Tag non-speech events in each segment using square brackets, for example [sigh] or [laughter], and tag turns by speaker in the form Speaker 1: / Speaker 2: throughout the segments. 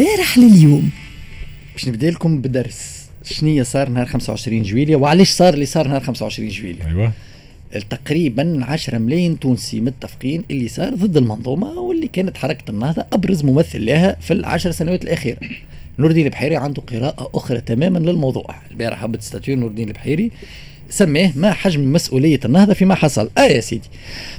Speaker 1: البارح لليوم. باش نبدأ لكم بدرس. شنية صار نهار 25 جويلية وعلاش صار اللي صار نهار 25 جويلية؟
Speaker 2: أيوه.
Speaker 1: تقريبا 10 ملايين تونسي متفقين اللي صار ضد المنظومة واللي كانت حركة النهضة أبرز ممثل لها في العشر سنوات الأخيرة. نور الدين البحيري عنده قراءة أخرى تماما للموضوع. البارح هبط ستاتيو نور الدين البحيري. سماه ما حجم مسؤولية النهضة فيما حصل. آه يا سيدي.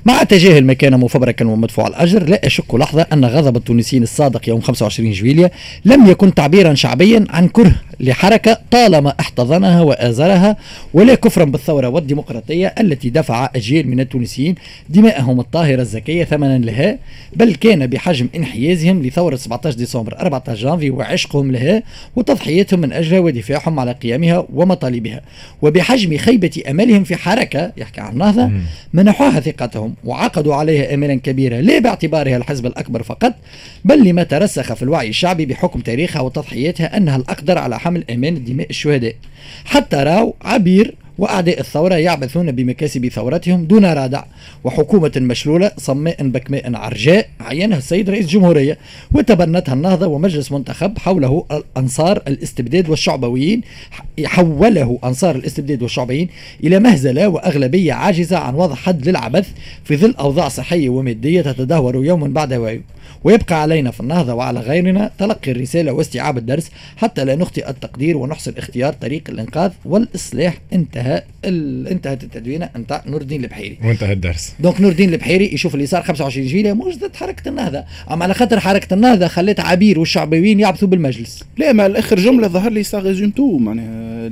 Speaker 1: مع تجاهل ما كان مفبركا ومدفوع الأجر لا أشك لحظة أن غضب التونسيين الصادق يوم 25 جويلية لم يكن تعبيرا شعبيا عن كره لحركة طالما احتضنها وآزرها ولا كفرا بالثورة والديمقراطية التي دفع أجيال من التونسيين دماءهم الطاهرة الزكية ثمنا لها بل كان بحجم انحيازهم لثورة 17 ديسمبر 14 جانفي وعشقهم لها وتضحيتهم من أجلها ودفاعهم على قيامها ومطالبها. وبحجم خيبة أملهم في حركة يحكي عن النهضة منحوها ثقتهم وعقدوا عليها أملا كبيرة لا باعتبارها الحزب الأكبر فقط بل لما ترسخ في الوعي الشعبي بحكم تاريخها وتضحياتها أنها الأقدر على حمل أمان دماء الشهداء. حتى راوا عبير وأعداء الثورة يعبثون بمكاسب ثورتهم دون رادع. وحكومة مشلولة صماء بكماء عرجاء عينها السيد رئيس الجمهورية وتبنتها النهضة ومجلس منتخب حوله أنصار الاستبداد والشعبويين حوله أنصار الاستبداد والشعبيين إلى مهزلة وأغلبية عاجزة عن وضع حد للعبث في ظل أوضاع صحية ومادية تتدهور يوما بعد يوم ويبقى علينا في النهضة وعلى غيرنا تلقي الرسالة واستيعاب الدرس حتى لا نخطئ التقدير ونحسن اختيار طريق الإنقاذ والإصلاح. انتهى انتهت التدوينة. نتاع نور الدين البحيري.
Speaker 2: وانتهى الدرس.
Speaker 1: donc نور الدين البحيري يشوف اللي صار 25 جويلية مش ضد حركة النهضة. أما على خاطر حركة النهضة خلت عبير والشعبيين يعبثوا بالمجلس.
Speaker 3: لا ما الآخر جملة ظهر لي ça résume tout. معناها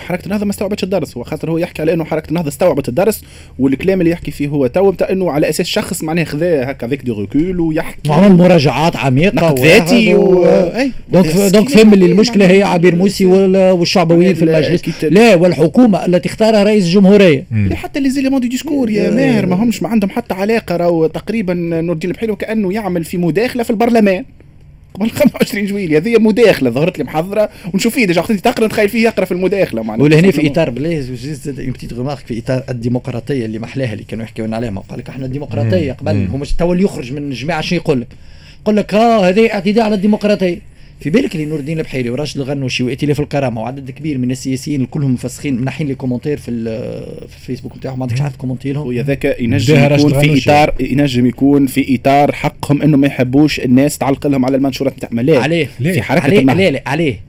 Speaker 3: حركة النهضة ما استوعبتش الدرس. وخاطر هو يحكي على إنه حركة النهضة استوعبت الدرس والكلام اللي يحكي فيه هو تو. إنه على أساس شخص معناها خذا هكا ذيك du recul ويحكي.
Speaker 1: وعمل مراجعات عميقة
Speaker 3: نقد ذاتي و...
Speaker 1: donc donc فهم اللي المشكلة هي عبير موسي والشعبويين في المجلس. لا والحكومة التي اختارها رئيس الجمهورية.
Speaker 3: لا حتى les éléments du discours يا ماهر ما همش ما عندهم حتى علاقة راهو تقريبا نور الدين البحيري وكانه يعمل في مداخلة في البرلمان. قبل 25 جويلية هذه مداخلة ظهرت لي محضرة. ونشوف فيه déjà خذيتي تقرا نتخيل فيه يقرأ في المداخلة
Speaker 1: معناها. ولا هنا في إطار please une petite remarque في إطار الديمقراطية اللي محلاها اللي كانوا يحكيون عليها. قال لك إحنا الديمقراطية قبل. هو مش تو اللي يخرج من الجماعه شنو يقول؟ لك؟ يقول لك آه هذه اعتداء على الديمقراطية. في بالك اللي نور الدين البحيري وراشد الغنوشي وائتلاف الكرامه وعدد كبير من السياسيين كلهم مفسخين منحين les commentaires في, في الفيسبوك نتاعهم ما عندكش عارف commenter لهم؟
Speaker 3: وهذاك ينجم يكون في اطار ينجم يكون في إطار حقهم إنه ما يحبوش الناس تعلق لهم على المنشورات نتاع
Speaker 1: عليه عليه.
Speaker 3: في حركة
Speaker 1: عليه عليه, عليه.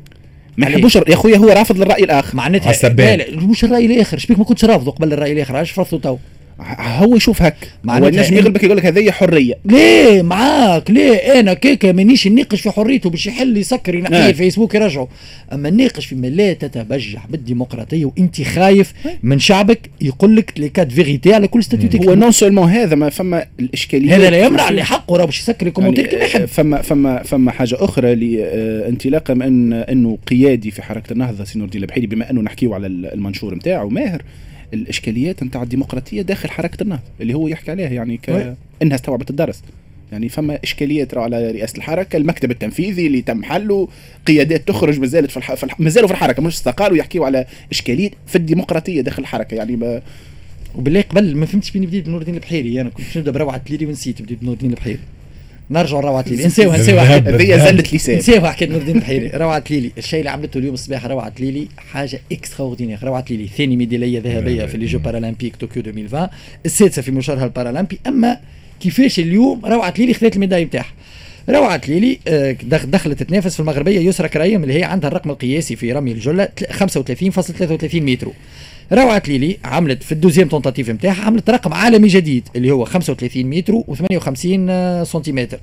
Speaker 3: ما يحبوش يا خويا هو رافض للرأي الآخر.
Speaker 1: معناتها مش الرأي الآخر. شبيك ما كنتش رافضه قبل الرأي الآخر؟ علاش فرضته تو؟
Speaker 3: هو يشوف هك هو النجم يغلبك يقول لك هذه حرية.
Speaker 1: ليه؟ معاك. ليه؟ أنا كيكا مانيش نناقش في حريته باش يحل يسكر ينحي آه. الفيسبوك يرجعه. أما نناقش فيما لا تتبجح بالديمقراطية وأنت خايف من شعبك يقول لك les quatre vérités على كل statut
Speaker 3: هو non seulement هذا ما فما الاشكاليه
Speaker 1: هذا لا يمنع اللي حقه راه باش يسكر ال commentaire يعني
Speaker 3: كما يحب. فما فما فما حاجة أخرى لانطلاقا من أنه قيادي في حركة النهضة سي نور الدين البحيري بما أنه نحكيو على المنشور نتاعو ماهر الإشكاليات نتاع الديمقراطية داخل حركة النهضه اللي هو يحكي عليها يعني ك... إنها استوعبت الدرس. يعني فما إشكاليات على رئاسة الحركة المكتب التنفيذي اللي تم حله قيادات تخرج ما زالت في, الح... في الح... ما زالوا في الحركة مش استقالوا يحكيوا على إشكاليات في الديمقراطية داخل الحركة. يعني ما
Speaker 1: وبالله قبل ما فهمتش بين بديت بنور الدين البحيري أنا يعني كنت نبدأ بروعه ليلي ونسيت بديت بنور الدين البحيري. نرجع لروعة ليلي. نسيوها نسيوها
Speaker 3: هذه زلة لسان
Speaker 1: نسيوها حكاية نور الدين البحيري. روعة ليلي. الشيء اللي عملته اليوم الصباح روعة ليلي. حاجة extraordinaire روعة ليلي. ثاني ميدالية ذهبية في les Jeux paralympiques طوكيو 2020 السادسة في مشوارها البارالمبي أما كيفاش اليوم روعة ليلي خذت الميدالية نتاعها روعة ليلي دخلت تنافس في المغربية يسرى كرايم اللي هي عندها الرقم القياسي في رمي الجلة 35.33 متر. روعة ليلي عملت في ال deuxième tentative نتاعها عملت رقم عالمي جديد اللي هو 35 متر و58 سنتيمتر.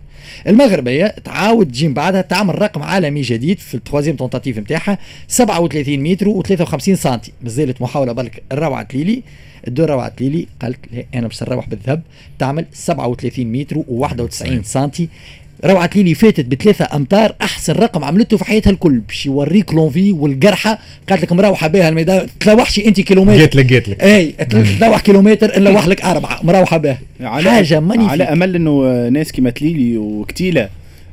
Speaker 1: المغربية تعاود تجي بعدها تعمل رقم عالمي جديد في ال troisième tentative نتاعها 37 متر و53 سنتي. مازالت محاولة برك الروعة ليلي الدور روعة ليلي قالت لا أنا باش نروح بالذهب تعمل 37 متر و91 سنتي. روعة ليلي فاتت بثلاثة أمتار أحسن رقم عملته في حياتها الكل باش يوريك l'envie والقرحة قالت لك مروحة بها الميدان تلوحش أنت كيلومتر.
Speaker 2: جيت لك جيت لك.
Speaker 1: أي [laughs] تلوح كيلومتر نلوح لك أربعة مروحة بها. حاجة ماني
Speaker 3: على أمل إنه ناس كيما تليلي وكتيلة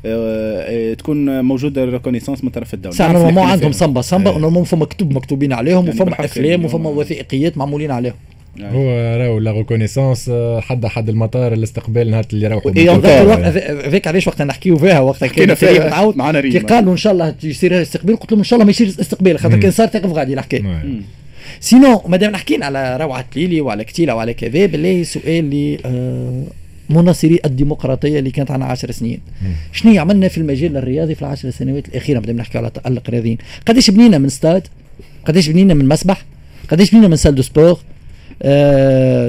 Speaker 3: أه تكون موجودة reconnaissance من طرف الدولة.
Speaker 1: صح normalement عندهم صمبا صمبا و normalement فما كتب مكتوبين عليهم وفما أفلام وفما وثائقيات معمولين عليهم.
Speaker 2: هو راهو la reconnaissance حد حد المطار الاستقبال نهار اللي يروحوا
Speaker 1: الوقت هذاك علاش وقت نحكيو فيها وقت كان
Speaker 3: فيها
Speaker 1: متعود
Speaker 3: معنا
Speaker 1: كي
Speaker 3: ريما.
Speaker 1: قالوا إن شاء الله يصير استقبال قلت لهم إن شاء الله ما يصير استقبال خاطر. كان صار تقف غادي الحكاية
Speaker 2: Ouais.
Speaker 1: sinon مادام حكينا على روعة ليلي وعلى كتيلة وعلى كذا بالله سؤال لي آه مناصري الديمقراطية اللي كانت عنا 10 سنين. شنو عملنا في المجال الرياضي في العشر سنوات الأخيرة؟ مادام نحكي على تألق رياضيين. قداش بنينا من ستاد قداش بنينا من مسبح؟ قداش بنينا من salle de sport؟ آه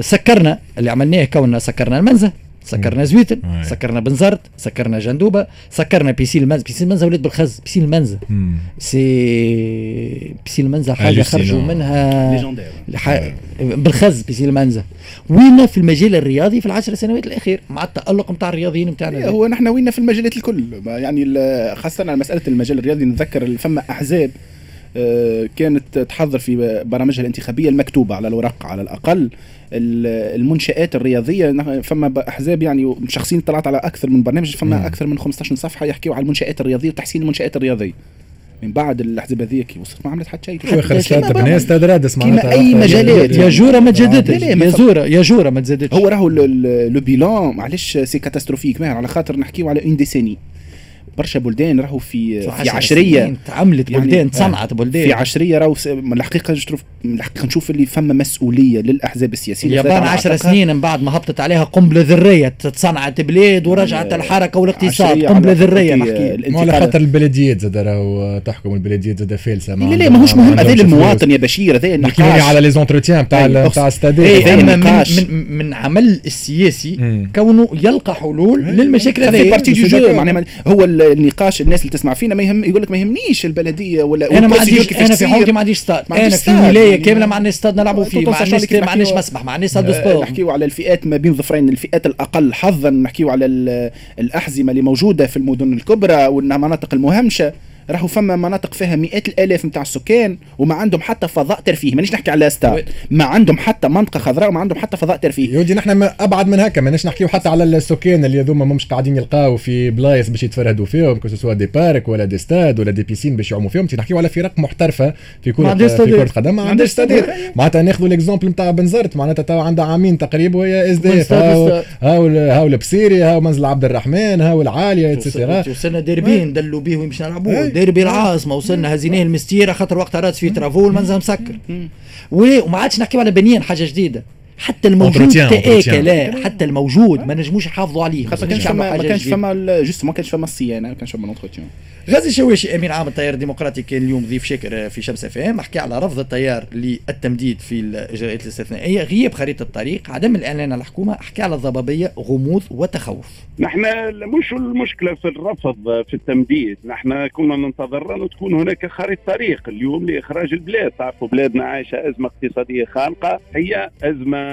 Speaker 1: سكرنا اللي عملناه كوننا سكرنا المنزه سكرنا زويتن. سكرنا بنزرت سكرنا جندوبة سكرنا piscine المنزه piscine المنزه ولاد بالخز piscine المنزه
Speaker 2: مم.
Speaker 1: si piscine المنزه
Speaker 2: حاجة.
Speaker 1: خرجوا منها. الح- بالخز بيسين المنزه وين في المجال الرياضي في العشر سنوات الأخير مع التألق نتاع الرياضيين
Speaker 3: إيه،
Speaker 1: نتاعنا
Speaker 3: هو نحن وين في المجالات الكل. يعني خاصة على مسألة المجال الرياضي نتذكر فما أحزاب. آه، كانت تحضر في برامجها الانتخابية المكتوبة على الورق على الأقل. ال- المنشآت الرياضية فما أحزاب يعني شخصيا طلعت على أكثر من برنامج فما
Speaker 2: مم.
Speaker 3: أكثر من 15 صفحة يحكيوا على المنشآت الرياضية وتحسين المنشآت الرياضية من بعد الأحزاب هذيك وصلت ما عملت حتى شيء.
Speaker 2: اخر
Speaker 1: كيما
Speaker 2: start-up
Speaker 3: بعمل.
Speaker 2: ناس استاد رادس معناتها. وقت-
Speaker 3: مجالات.
Speaker 1: ياجورة ما تجددش
Speaker 3: لا، لا، ما
Speaker 1: ياجورة ياجورة ما تزادتش.
Speaker 3: هو راهو le bilan معلش c'est catastrophique. ماهر على خاطر نحكيو على une décennie برشا بلدان راهو في في
Speaker 1: عشر عشرية. تعملت
Speaker 3: يعني-
Speaker 1: بلدان تصنعت
Speaker 3: في
Speaker 1: بلدان.
Speaker 3: عشرية راهو الحقيقة الحقيقة نشوف اللي فما مسؤولية للأحزاب السياسية.
Speaker 1: اليابان
Speaker 3: على
Speaker 1: عشر
Speaker 3: عاتقها.
Speaker 1: سنين من بعد ما هبطت عليها قنبلة ذرية تصنعت بلاد ورجعت
Speaker 3: يعني
Speaker 1: الحركة والاقتصاد.
Speaker 3: قنبلة
Speaker 1: ذرية
Speaker 3: خاطر
Speaker 1: نحكي.
Speaker 2: مو على خاطر البلديات زاد راهو تحكم البلديات زاد فالسه
Speaker 3: لا لا ماهوش مهم. هذا المواطن يا بشير هذا
Speaker 2: نحكي يعني على les entretiens نتاع
Speaker 3: أي،
Speaker 2: نتاع
Speaker 3: أقصد.
Speaker 2: استاد
Speaker 3: إيه
Speaker 1: أما
Speaker 3: النقاش.
Speaker 1: من, من, عمل السياسي. كونه يلقى حلول للمشاكل
Speaker 3: في
Speaker 1: هذه partie
Speaker 3: du
Speaker 1: jeu
Speaker 3: معناها هو النقاش الناس اللي تسمع فينا ما يهم يقول لك ما يهمنيش البلدية ولا
Speaker 1: أنا ما عنديش أنا في. حومتي ما عنديش ستاد
Speaker 3: ما أنا
Speaker 1: في. ولايه كاملة ما عنديش ستاد نلعبوا فيه ما عنديش ما مسبح ما عنديش salle de
Speaker 3: آه،
Speaker 1: sport
Speaker 3: نحكيو على الفئات ما بين ظفرين الفئات الأقل حظا نحكيو على ال- الأحزمة اللي موجودة في المدن الكبرى والمناطق المهمشة راهو فما مناطق فيها مئات الآلاف نتاع السكان وما عندهم حتى فضاء ترفيهي. مانيش نحكي على ستاد ما عندهم حتى منطقة خضراء وما عندهم حتى فضاء ترفيهي.
Speaker 2: يودي نحن ما أبعد من هكا. ماناش نحكيو حتى على السكان اللي هذوما مش قاعدين يلقاو في بلايص باش يتفرهدوا فيهم que ce soit des parcs ولا des stades ولا des piscines باش يعوموا فيهم. نحكيو على فرق محترفة في
Speaker 1: ما
Speaker 2: كره
Speaker 1: عندهاش
Speaker 2: في. كرة قدم. ما
Speaker 1: ما
Speaker 2: عندهاش استادات معناتها ناخذوا ال exemple نتاع بنزرت معناتها تو عندها عامين تقريبا وهي
Speaker 1: SDF
Speaker 2: هاو. هاو هاو البصيري هاو منزل عبد الرحمن هاو العالية et cetera
Speaker 1: وصلنا ديربين دلوا بيه ويمشي نلعبوه. ديربي العاصمة وصلنا هزيناه المنستير خاطر وقتها رات فيه travaux والمنزل مسكر وما عادش نحكيو على بنيان حاجة جديدة. حتى الموجود
Speaker 2: entretien.
Speaker 1: لا حتى الموجود ما نجموش يحافظوا عليه
Speaker 3: خاصة
Speaker 1: ما
Speaker 3: كانش فما ما كانش. فما juste ما كانش فما الصيانة ما كانش فما l'entretien
Speaker 1: غازي الشواشي أمين عام التيار الديمقراطي كان اليوم ضيف شاكر في شمس اف ام حكى على رفض التيار للتمديد في الاجراءات الاستثنائية غياب خريطة الطريق عدم الإعلان على الحكومة حكى على الضبابية غموض وتخوف
Speaker 4: نحن مش المشكلة في الرفض في التمديد نحن كنا ننتظر أن تكون هناك خريطة طريق اليوم لإخراج البلاد تعرفوا بلادنا عايشة أزمة اقتصادية خانقه هي أزمة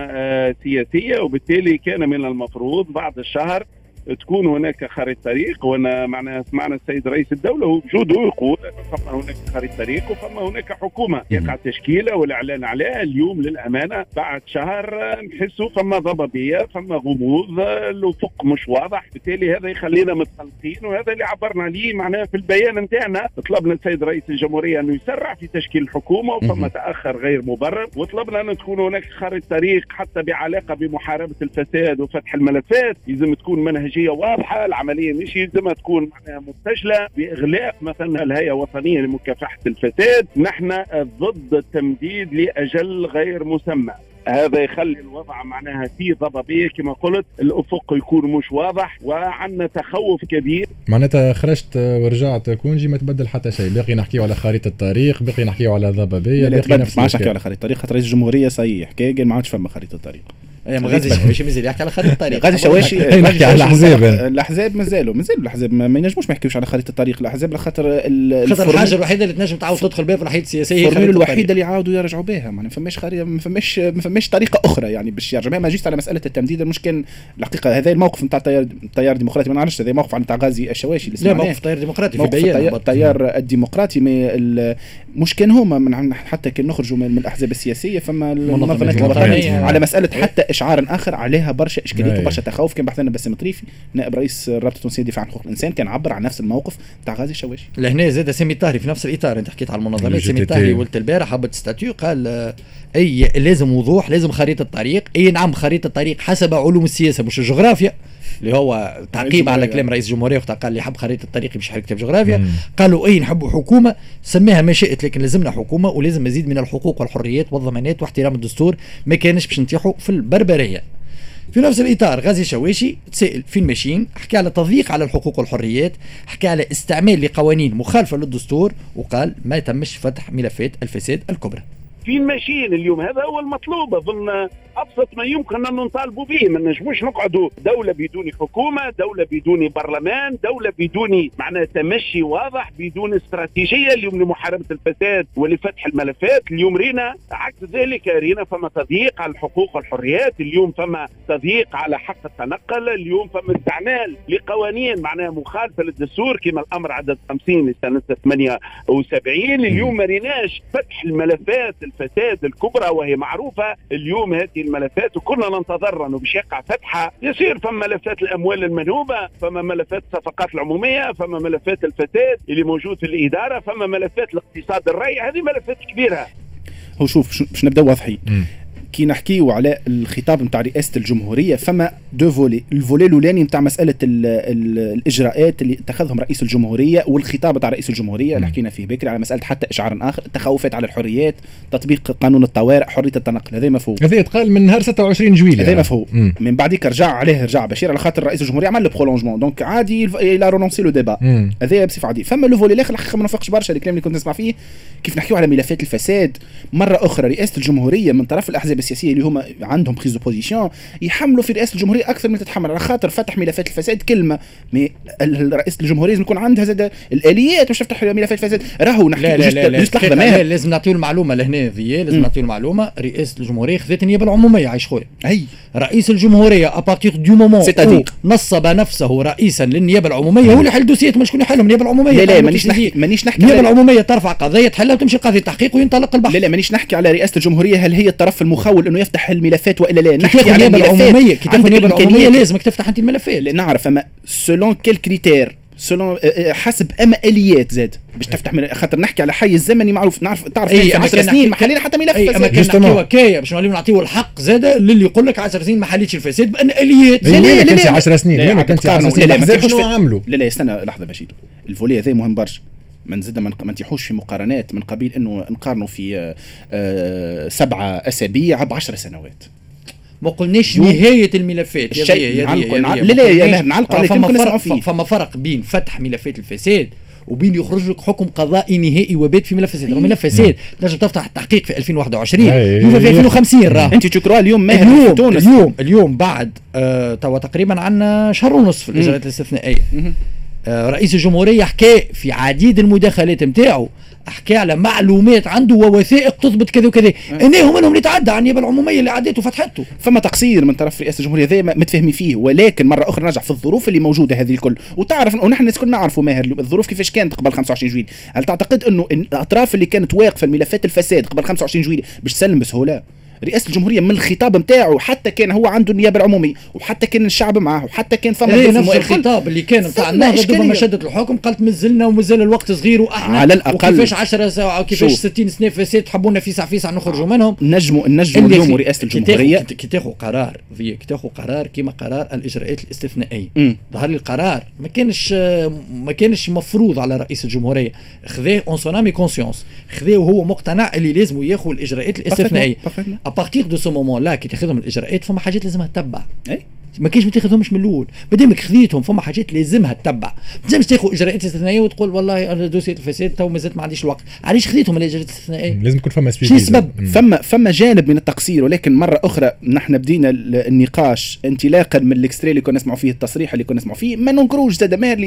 Speaker 4: سياسية وبالتالي كان من المفروض بعد الشهر تكون هناك خريطه طريق وأنا معناها سمعنا السيد رئيس الدولة وبجوده يقول فما هناك خريطه طريق وفما هناك حكومة. يقع تشكيلة والإعلان عليها اليوم للأمانة. بعد شهر نحسوا فما ضبابية فما غموض الأفق مش واضح. بالتالي هذا يخلينا متقلقين وهذا اللي عبرنا عليه معناها في البيان نتاعنا. طلبنا السيد رئيس الجمهورية أنه يسرع في تشكيل الحكومة وفما. تأخر غير مبرر. وطلبنا أن تكون هناك خارطه طريق حتى بعلاقة بمحاربة الفساد وفتح الملفات. لازم تكون منهجيه واضحة العملية مش يلزمها تكون معناها مستجله بإغلاق مثلا الهيئة الوطنية لمكافحة الفساد. نحن ضد التمديد لأجل غير مسمى. هذا يخلي الوضع معناها فيه ضبابية كما قلت. الأفق يكون مش واضح وعندنا تخوف كبير.
Speaker 2: معناتها خرجت ورجعت كونجي ما تبدل حتى شيء. باقي نحكيو على خريطة الطريق باقي نحكيو على
Speaker 3: ضبابية
Speaker 2: باقي نفس
Speaker 3: ما عادش نحكي
Speaker 2: الأشكال.
Speaker 3: على خريطة. الطريق خاطر رئيس الجمهورية صحيح. حكى قال ما عادش فما خريطة طريق.
Speaker 1: اي ما غازي الشواشي مازال يحكي على خريطة الطريق
Speaker 3: غادي الشواشي
Speaker 2: نحكي
Speaker 3: غادي
Speaker 2: على
Speaker 3: الشواشي
Speaker 2: الأحزاب.
Speaker 3: الأحزاب مازالوا مازالوا الأحزاب ما ينجموش ما يحكيوش على خريطة الطريق الأحزاب ال-
Speaker 1: خاطر
Speaker 3: ال
Speaker 1: formule- الحاجة الوحيدة اللي تنجم تعاود تدخل بها في الحياة السياسيه هي الوحيدة.
Speaker 3: اللي يعاودوا يرجعوا بها ما فماش ما فماش ما فماش طريقة أخرى يعني باش يرجعوا ما جيت على مسألة التمديد مش كان الحقيقة هذا الموقف نتاع التيار التيار الديمقراطي ما نعرفش هذا موقف نتاع غازي الشواشي اللي
Speaker 1: لا
Speaker 3: سمعناه.
Speaker 1: موقف التيار الديمقراطي في بيان
Speaker 3: التيار, الديمقراطي مش كان هما من حتى كان نخرجوا من, الأحزاب السياسية فما المنظمات.
Speaker 1: الوطنية
Speaker 3: على
Speaker 1: مسألة.
Speaker 3: حتى اشعار آخر عليها برشا
Speaker 2: إشكاليات.
Speaker 3: وبرشا تخوف كان بحثنا باسم طريفي نائب رئيس الرابطة التونسية للدفاع عن حقوق الإنسان كان عبر عن نفس الموقف تاع غازي الشواشي
Speaker 1: لهنا زاد سامي الطاهري في نفس الإطار. أنت حكيت على المنظمات.
Speaker 2: ال
Speaker 1: سامي. الطاهري قلت البارح هبط ستاتيو قال آه، أي لازم وضوح لازم خريطة طريق أي نعم خريطة طريق حسب علوم السياسة مش الجغرافيا. اللي هو تعقيب على. كلام رئيس الجمهوريه وقت قال اللي يحب خريطة الطريق يحل كتاب جغرافيا. قالوا اي نحبوا حكومة سميها ما شئت لكن لازمنا حكومة ولازم مزيد من الحقوق والحريات والضمانات واحترام الدستور ما كانش باش نتيحوا في البربرية في نفس الإطار غازي شواشي تسائل فين ماشيين حكى على تضييق على الحقوق والحريات حكى على استعمال لقوانين مخالفة للدستور وقال ما تمش فتح ملفات الفساد الكبرى
Speaker 4: فين ماشيين اليوم هذا هو المطلوب. أظن أبسط ما يمكن أن نطالبوا به ما نجموش نقعدوا دولة بدون حكومة دولة بدون برلمان دولة بدون معناها تمشي واضح بدون استراتيجية. اليوم لمحاربة الفساد ولفتح الملفات اليوم رينا عكس ذلك. رينا فما تضييق على الحقوق والحريات اليوم فما تضييق على حق التنقل اليوم فما استعمال لقوانين معناها مخالفة للدستور كما الأمر عدد 50 لسنة 78 اليوم ما ريناش فتح الملفات الفساد الكبرى وهي معروفة. اليوم هذه الملفات وكنا ننتظر انه باش يقع فتحها يصير فما ملفات الأموال المنهوبة فما ملفات الصفقات العمومية فما ملفات الفساد اللي موجود في الإدارة فما ملفات الاقتصاد الرأي هذه ملفات كبيرة.
Speaker 3: هو شوف باش- نبداو واضحين. كي نحكيو على الخطاب نتاع رئاسة الجمهورية فما deux volets. ال volet الأولاني نتاع مسألة ال ال الإجراءات اللي اتخذهم رئيس الجمهورية والخطاب نتاع رئيس الجمهورية اللي. حكينا فيه بكري على مسألة حتى إشعار آخر التخوفات على الحريات تطبيق قانون الطوارئ حرية التنقل. هذا مفهوم
Speaker 2: هذا يتقال من نهار 26 جويلية.
Speaker 3: هذا مفهوم. من بعديك رجع عليه رجع بشير على خاطر رئيس الجمهورية عمل prolongement donc عادي il a relancé le
Speaker 2: débat.
Speaker 3: هذايا بصفة عادية. فما le volet الآخر الحقيقة ما نوافقش برشا. الكلام اللي كنت نسمع فيه كيف نحكيو على ملفات الفساد. مرة أخرى رئاسة الجمهورية من طرف الأحزاب السياسية اللي هما عندهم prise de position يحملوا في رئاسة الجمهورية أكثر من تتحمل. على خاطر فتح ملفات الفساد كلمة. mais رئيس الجمهورية لازم يكون عندها زاد الآليات باش تفتح ملفات الفساد. راهو نحكي
Speaker 1: لا لا لا, لا, لا, لا لازم نعطيو المعلومة لهنا ذي لازم. نعطيو المعلومة. رئاسه الجمهورية خذت النيابة العمومية عايش خويا.
Speaker 3: أي.
Speaker 1: رئيس الجمهورية à partir du
Speaker 3: moment؟
Speaker 1: نصب نفسه رئيسا للنيابة العمومية هو اللي يحل dossier ات ما شكون يحلهم النيابة العمومية.
Speaker 3: لا لا مانيش نحكي. مانيش نحكي النيابة
Speaker 1: العمومية ترفع قضيه تحلها وتمشي لقاضي التحقيق وينطلق البحث.
Speaker 3: لا لا مانيش نحكي على رئاسة الجمهورية هل هي الطرف المخول إنه يفتح الملفات وإلا لا.
Speaker 1: كي
Speaker 3: نحكي على
Speaker 1: العمومية كي تاخذ النيابه
Speaker 3: العمومية.
Speaker 1: لازمك تفتح انت الملفات.
Speaker 3: لا نعرف أما selon quels critères selon حسب أما آليات زاد. باش تفتح من خاطر نحكي على حي الزمني معروف. نعرف تعرف
Speaker 1: أي،
Speaker 3: في
Speaker 1: أما
Speaker 3: 10
Speaker 1: كان
Speaker 3: سنين ما حلينا حتى ملف
Speaker 1: أي أما
Speaker 3: فساد.
Speaker 1: كان. نحكيو هكايا باش نوليو نعطيو الحق زاد للي يقول لك 10 سنين ما حليتش الفساد بأن آليات.
Speaker 3: لا، لا،
Speaker 2: لا
Speaker 3: لا،
Speaker 2: كان
Speaker 3: لا.
Speaker 2: 10 سنين.
Speaker 3: لا،
Speaker 2: وين
Speaker 3: عاد
Speaker 2: كان 10
Speaker 3: تقارنوا.
Speaker 2: سنين.
Speaker 3: لا، لا، ما
Speaker 2: الاحزاب
Speaker 3: تروحش
Speaker 2: شنو
Speaker 3: في-
Speaker 2: عملوا
Speaker 3: لا لا استنى لحظة بشير. الفولي هذا مهم برشا. ما نزيد ما ما نتيحوش في مقارنات من قبيل إنه نقارنوا في آه، آه، سبعه أسابيع ب 10 سنوات
Speaker 1: ما قلناش
Speaker 3: يوم.
Speaker 1: نهاية الملفات يا
Speaker 3: الشيء نعلقوا-. لا، لا،
Speaker 1: ما
Speaker 3: نعلقوا
Speaker 1: آه،
Speaker 3: على
Speaker 1: فما فرق. فما فرق بين فتح ملفات الفساد وبين يخرج لك حكم قضائي نهائي وبات في ملف فساد ملف فساد تنجم تفتح التحقيق في 2021
Speaker 2: أي،
Speaker 1: يوفى في
Speaker 2: أي.
Speaker 1: 2050 راه
Speaker 3: أنت تشكروا اليوم ماهر في
Speaker 1: اليوم
Speaker 3: تونس
Speaker 1: اليوم اليوم بعد آه توا تقريبا عندنا شهر ونصف في الإجراءات
Speaker 3: الاستثنائية.
Speaker 1: آه رئيس الجمهورية حكى في عديد المداخلات نتاعو حكى على معلومات عنده ووثائق تثبت كذا وكذا. انهم منهم اللي تعدى على النيابه العمومية اللي عدته وفتحته.
Speaker 3: فما تقصير من طرف رئاسه الجمهورية هذا ما- متفاهمين فيه ولكن مرة أخرى نرجع في الظروف اللي موجودة هذه الكل. وتعرف ونحن الناس كلنا نعرفوا ماهر الظروف كيفاش كانت قبل 25 جويلية هل تعتقد إنه الأطراف اللي كانت واقفة الملفات الفساد قبل 25 جويلية باش تسلم بسهولة؟ رئاسه الجمهورية من الخطاب نتاعو حتى كان هو عنده النيابة العمومية وحده كان الشعب معاه وحتى كان فما ظروف
Speaker 1: نفس. الخطاب اللي كان نتاع النهضة ما شدت الحكم قالت مازلنا ومازال الوقت صغير وأحنا
Speaker 3: على الأقل.
Speaker 1: وكيفاش 10 ساعة وكيفاش
Speaker 3: شوف.
Speaker 1: 60 سنة فساد تحبونا فيسع فيسع نخرجوا منهم.
Speaker 3: نجموا نجموا اليوم رئاسة
Speaker 1: كي الجمهورية. كي تاخذ قرار كي تاخذ قرار كيما قرار الإجراءات
Speaker 3: الاستثنائية.
Speaker 1: ظهر لي القرار ما كانش ما كانش مفروض على رئيس الجمهورية. خذاه en son âme et conscience خذاه وهو مقتنع اللي لازم ياخذ الإجراءات
Speaker 3: الاستثنائية.
Speaker 1: à partir de ce moment-là كي تاخذهم الاجراءات فما حاجات لازمها تتبع.
Speaker 3: أي.
Speaker 1: ما كاينش ما تاخذهمش من الأول. ما دامك خذيتهم فما حاجات لازمها تتبع. ما تنجمش تاخذ إجراءات استثنائية وتقول والله أنا dossier الفساد تو مازلت ما عنديش الوقت. علاش خذيتهم الاجراءات الاستثنائيه
Speaker 2: لازم يكون فما
Speaker 1: شو السبب؟
Speaker 3: فما فما جانب من التقصير ولكن مرة أخرى نحن بدينا ال- النقاش انطلاقا من ال extrait اللي كنا نسمعوا فيه التصريح اللي كنا نسمعوا فيه. ما ننكروش زاد ماهر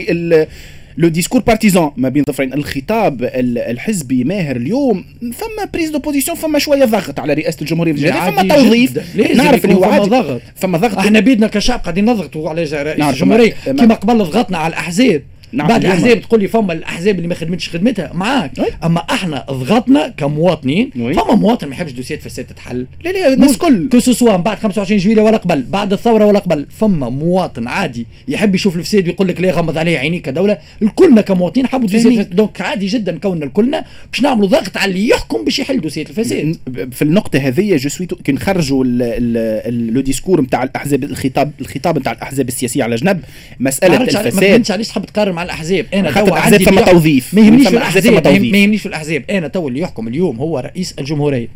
Speaker 3: le discours partisan ما بين ظفرين الخطاب ال- الحزبي ماهر اليوم فما prise de position فما شوية ضغط على رئاسة الجمهورية في الجزائر فما توظيف. نعرف اللي هو
Speaker 1: فما ضغط.
Speaker 3: فما ضغط.
Speaker 1: إحنا بيدنا كشعب قاعدين نضغطوا على رئيس الجمهورية.
Speaker 3: ما- ما-
Speaker 1: كما قبل ضغطنا على
Speaker 3: الأحزاب.
Speaker 1: بعد
Speaker 3: اليوم-
Speaker 1: الأحزاب تقول لي فما الأحزاب اللي ما خدمتش خدمتها؟ معاك. أما إحنا ضغطنا كمواطنين. فما مواطن ما يحبش dossier ات فساد تتحل.
Speaker 3: لا لا الناس
Speaker 1: quel que بعد 25 جويلية ولا قبل بعد الثورة ولا قبل. فما مواطن عادي يحب يشوف الفساد ويقول لك لا غمض عليه عينيك كدولة. الكلنا كمواطنين حبوا
Speaker 3: dossier
Speaker 1: ات donc عادي جدا كوننا الكلنا باش نعملوا ضغط على اللي يحكم باش يحل dossier ات الفساد.
Speaker 3: في النقطة هذه je suis كي نخرجوا le discours نتاع الأحزاب الخطاب الخطاب نتاع الأحزاب السياسية على جنب
Speaker 1: ما ما
Speaker 3: الفساد.
Speaker 1: فهمتش علاش تحب تقارن مع
Speaker 3: الأحزاب.
Speaker 1: أنا
Speaker 3: ثم
Speaker 1: اللي يحكم-
Speaker 3: توظيف.
Speaker 1: ما يهمنيش الأحزاب ما يهمنيش الأحزاب. أنا تو اللي يحكم اليوم هو رئيس
Speaker 3: الجمهورية.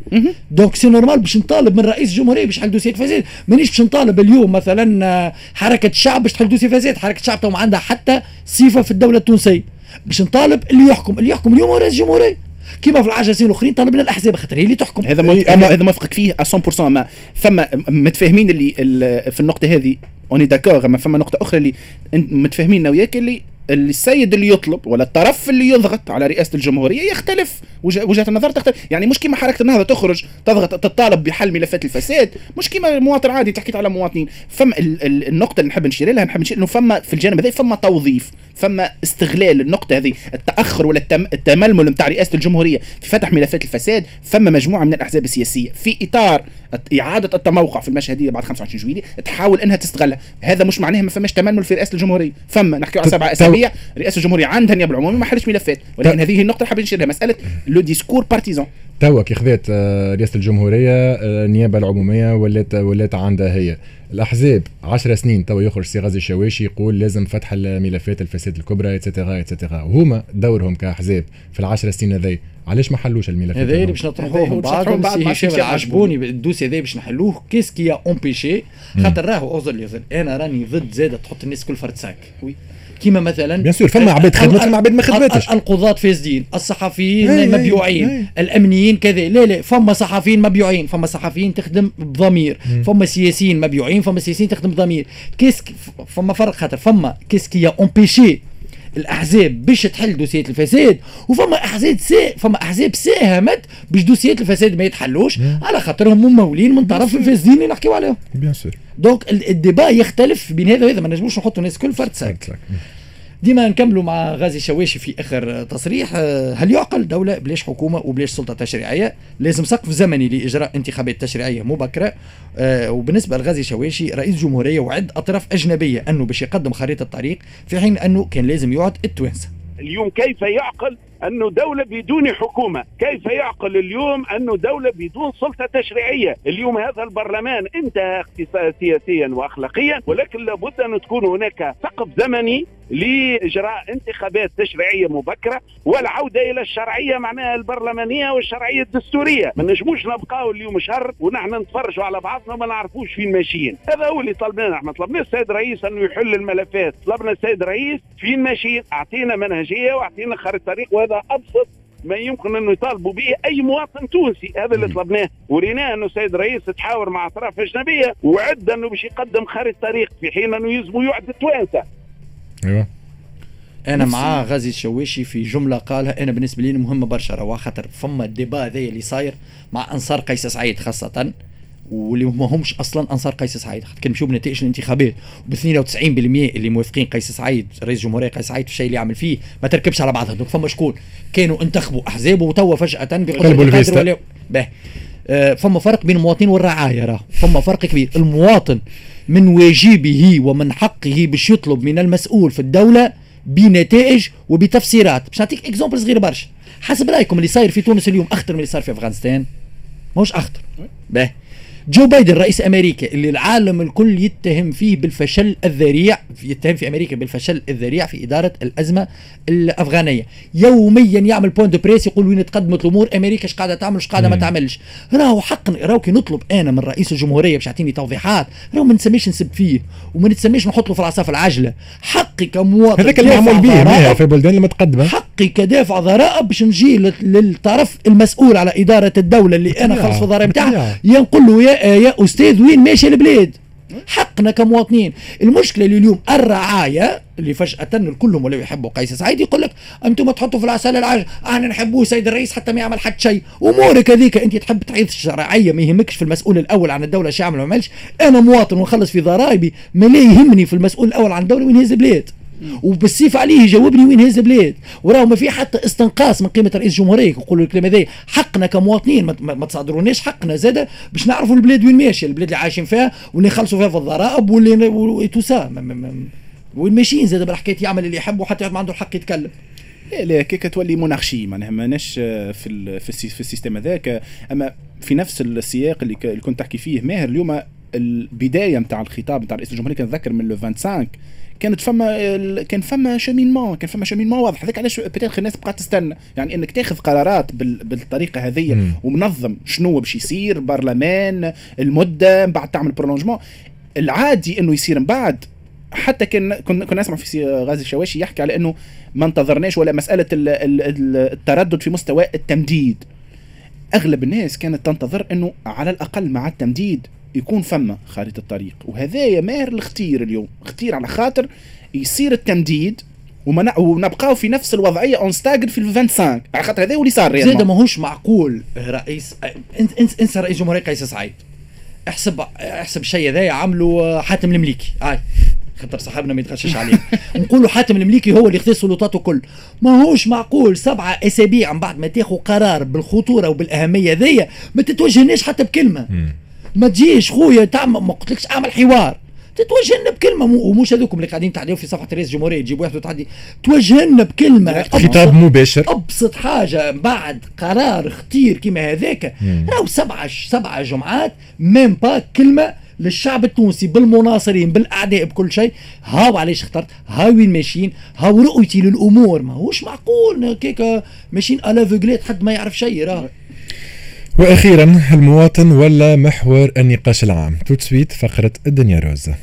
Speaker 1: donc c'est normal باش نطالب من رئيس الجمهورية باش يحل dossier الفساد مانيش باش نطالب اليوم مثلا آه، حركة الشعب باش تحل dossier الفساد حركة الشعب تو ما عندها حتى صفة في الدولة التونسية. باش نطالب اللي يحكم. اللي يحكم اليوم هو رئيس الجمهورية. كيما في العشر سنين الاخرين طالبنا الأحزاب خاطر هي اللي تحكم.
Speaker 3: هذا
Speaker 2: أما-
Speaker 3: هذا موافقك فيه 100% ما فما متفاهمين اللي ال- في النقطة هذه. on est d'accord أما فما نقطة أخرى اللي متفاهمين أنا وياك اللي السيد اللي يطلب ولا الطرف اللي يضغط على رئاسة الجمهورية يختلف. وجه- وجهة النظر تختلف. يعني مش كيما حركة النهضة تخرج تضغط تطالب بحل ملفات الفساد. مش كيما مواطن عادي تحكيت على مواطنين. فما ال- ال- النقطة اللي نحب نشير لها نحب نشير إنه فما في الجانب هذا فما توظيف فما استغلال النقطة هذه التأخر ولا التم التململ نتاع رئاسة الجمهورية في فتح ملفات الفساد. فما مجموعة من الأحزاب السياسية في إطار الت- إعادة التموقع في المشهدية بعد 25 جويلية تحاول أنها تستغلها. هذا مش معناه ما فماش تململ في رئاسة الجمهورية. فما نحكي على سبع أسابيع رئاسة الجمهورية عندها النيابة العمومية ما حلش ملفات. ولكن هذه هي النقطة اللي حابين نشير لها مسألة le discours partisan
Speaker 2: توا كي خذات رئاسة الجمهورية آه، النيابة العمومية ولات ولات عندها هي. الأحزاب 10 سنين توا يخرج سي غازي الشواشي يقول لازم فتح الملفات الفساد الكبرى et cetera et cetera وهما دورهم كأحزاب في العشر سنين هذي. علاش ما حلوش الملفات
Speaker 1: هذا اللي؟ باش نطرحوه بعد سي هشام
Speaker 3: هشام
Speaker 1: عجبوني ال dossier هذا باش نحلوه. qu'est-ce qui empêchait خاطر راهو أوزر لي أنا راني ضد زاده تحط الناس كل فرد sac.
Speaker 3: oui.
Speaker 1: كيما مثلا
Speaker 2: bien sûr، فما عباد خدمت، فما عباد ما خدمتش.
Speaker 1: القضاة فاسدين الصحفيين
Speaker 2: أي،
Speaker 1: مبيوعين
Speaker 2: أي.
Speaker 1: الأمنيين كذا. لا لا فما صحفيين مبيوعين فما صحفيين تخدم بضمير فما سياسيين مبيوعين فما سياسيين تخدم بضمير. كيس فما فرق خاطر فما qu'est-ce qui empêchait الأحزاب باش تحل dossier ات الفساد وفما أحزاب سا فما أحزاب ساهمت باش dossier ات الفساد ما يتحلوش على خاطرهم ممولين من طرف الفاسدين اللي نحكيو عليهم.
Speaker 2: bien sûr.
Speaker 1: donc ال- ال débat يختلف بين هذا وهذا. ما نجموش نحطوا الناس كل فرد
Speaker 2: sac
Speaker 1: ديما نكملوا مع غازي الشواشي في آخر تصريح. آه، هل يعقل دولة بلاش حكومة وبلاش سلطة تشريعية؟ لازم سقف زمني لإجراء انتخابات تشريعية مبكرة. آه، وبالنسبة لغازي الشواشي رئيس جمهورية وعد أطراف أجنبية أنه باش يقدم خريطة طريق في حين أنه كان لازم يقعد التوانسة.
Speaker 4: اليوم كيف يعقل أنه دولة بدون حكومة. كيف يعقل اليوم أنه دولة بدون سلطة تشريعية؟ اليوم هذا البرلمان انتهى سياسيا وأخلاقيا ولكن لابد أن تكون هناك سقف زمني لإجراء انتخابات تشريعية مبكرة والعودة إلى الشرعية معناها البرلمانية والشرعية الدستورية. ما نجموش نبقاو اليوم شهر ونحن نتفرجوا على بعضنا ما نعرفوش فين ماشيين. هذا هو اللي طلبناه إحنا طلبنا السيد الرئيس أنه يحل الملفات. طلبنا السيد الرئيس فين ماشيين. أعطينا منهجية وأعطينا خريطه طريق وهذا أبسط ما يمكن أنه يطالبوا به أي مواطن تونسي. هذا اللي طلبناه. وريناه أنه السيد الرئيس تحاور مع أطراف أجنبية وعد أنه باش يقدم خريطه طريق في حين أنه يلزموا يعد التوانسة.
Speaker 2: أيوه.
Speaker 1: أنا مع غازي الشواشي في جملة قالها أنا بالنسبة لي مهمه برشا راه خاطر فما ال débat هذايا اللي صاير مع أنصار قيس سعيد خاصة واللي ما همش أصلا أنصار قيس سعيد. خاطر كان نمشيو بنتائج الانتخابات ب 92% اللي موافقين قيس سعيد رئيس جمهورية قيس سعيد في الشيء اللي يعمل فيه ما تركبش على بعضها. donc فما شكون؟ كانوا انتخبوا احزاب وتوا فجأة بيقولوا ولا- آه، فما فرق بين المواطن والرعايا راه. فما فرق كبير. المواطن من واجبه ومن حقه باش يطلب من المسؤول في الدولة بنتائج وبتفسيرات. باش نعطيك exemple صغير برشا. حسب رأيكم اللي صاير في تونس اليوم أخطر من اللي صار في أفغانستان؟ ماهوش أخطر. باهي. جو بايدن رئيس أمريكا اللي العالم الكل يتهم فيه بالفشل الذريع يتهم في أمريكا بالفشل الذريع في إدارة الأزمة الأفغانية. يوميا يعمل point de presse يقول وين تقدمت الأمور أمريكا إيش قاعدة تعمل إيش قاعدة ما تعملش. راهو حقا راهو كي نطلب أنا من رئيس الجمهورية باش يعطيني توضيحات راهو ما نسميش نسب فيه وما نتسميش نحط له في العصا في العجلة. حقي كمواطن
Speaker 2: هذاك اللي معمول به في البلدان المتقدمه
Speaker 1: حقي كدافع ضرائب باش نجي لل- للطرف المسؤول على إدارة الدولة اللي أنا نخلص الضرائب. بتاعها نقول له يا يا أستاذ وين ماشي البلاد؟ حقنا كمواطنين. المشكلة اللي اليوم الرعايا اللي فجأة الكلهم ولاو يحبوا قيس سعيد يقول لك أنتم تحطوا في العصا في العجلة إحنا نحبوه سيد الرئيس حتى ما يعمل حتى شيء. أمورك هذيك أنت تحب تعيش كرعية ما يهمكش في المسؤول الأول عن الدولة شو يعمل وما يعملش. أنا مواطن ونخلص في ضرائبي ما لا يهمني في المسؤول الأول عن الدولة وين يهز بلاد وبالسيف عليه يجاوبني وين هز البلاد. وراه ما في حتى استنقاص من قيمة رئيس الجمهورية. يقول الكلام هذا حقنا كمواطنين ما, تصادروناش حقنا زاده باش نعرفوا البلاد وين ماشية البلاد اللي عايشين فيها واللي نخلصوا فيها في الضرائب واللي تو سا وين ماشيين زاد بالحكاية يعمل اللي يحب وحتى ما عنده الحق يتكلم.
Speaker 3: لا لا كيك تولي monarchie معناها ماناش في ال في, في ال système هذاك. أما في نفس السياق اللي كنت تحكي فيه ماهر اليوم البداية نتاع الخطاب نتاع رئيس الجمهورية كنتذكر من le 25 كانت فما كان فما cheminement كان فما cheminement واضح. هذاك علاش بتاخ الناس بقات تستنى. يعني إنك تاخذ قرارات بالطريقة هذه ومنظم شنو باش يصير برلمان المدة من بعد تعمل prolongement العادي إنه يصير من بعد. حتى كان كنا نسمع في غازي الشواشي يحكي على إنه ما انتظرناش ولا مسألة التردد في مستوى التمديد. أغلب الناس كانت تنتظر إنه على الأقل مع التمديد. يكون فما خارطة الطريق. وهذا ماهر الخطير اليوم. خطير على خاطر يصير التمديد ونبقاو في نفس الوضعية اون ستاجر في ال 25 على خاطر هذا اللي صار
Speaker 1: زاد ماهوش معقول رئيس إنسى رئيس جمهورية قيس سعيد. احسب احسب الشيء هذا عملوا حاتم المليكي. هاي خاطر صاحبنا ما يتغشش عليه. [laughs] نقولوا حاتم المليكي هو اللي خذ سلطاته كل ما هوش معقول سبعة أسابيع من بعد ما تاخذ قرار بالخطورة وبالأهمية ذي ما تتوجهناش حتى بكلمة. ما تجيش خويا تعمل ما قلتلكش اعمل حوار. تتوجه لنا بكلمه ومش هذوكم اللي قاعدين تعديوا في صفحة رئيس الجمهورية تجيب واحد وتعدي. توجه لنا بكلمه
Speaker 2: خطاب مباشر.
Speaker 1: أبسط حاجة بعد قرار خطير كيما هذاك راهو سبعة سبعة جمعات même pas كلمة للشعب التونسي بالمناصرين بالأعداء بكل شيء. هاو علاش اخترت؟ هاو وين ماشيين؟ هاو رؤيتي للأمور ما هوش معقول كيكا ماشيين à l'aveuglette حد ما يعرف شيء راه.
Speaker 2: وأخيرا المواطن ولا محور النقاش العام. suite فقرة الدنيا روزه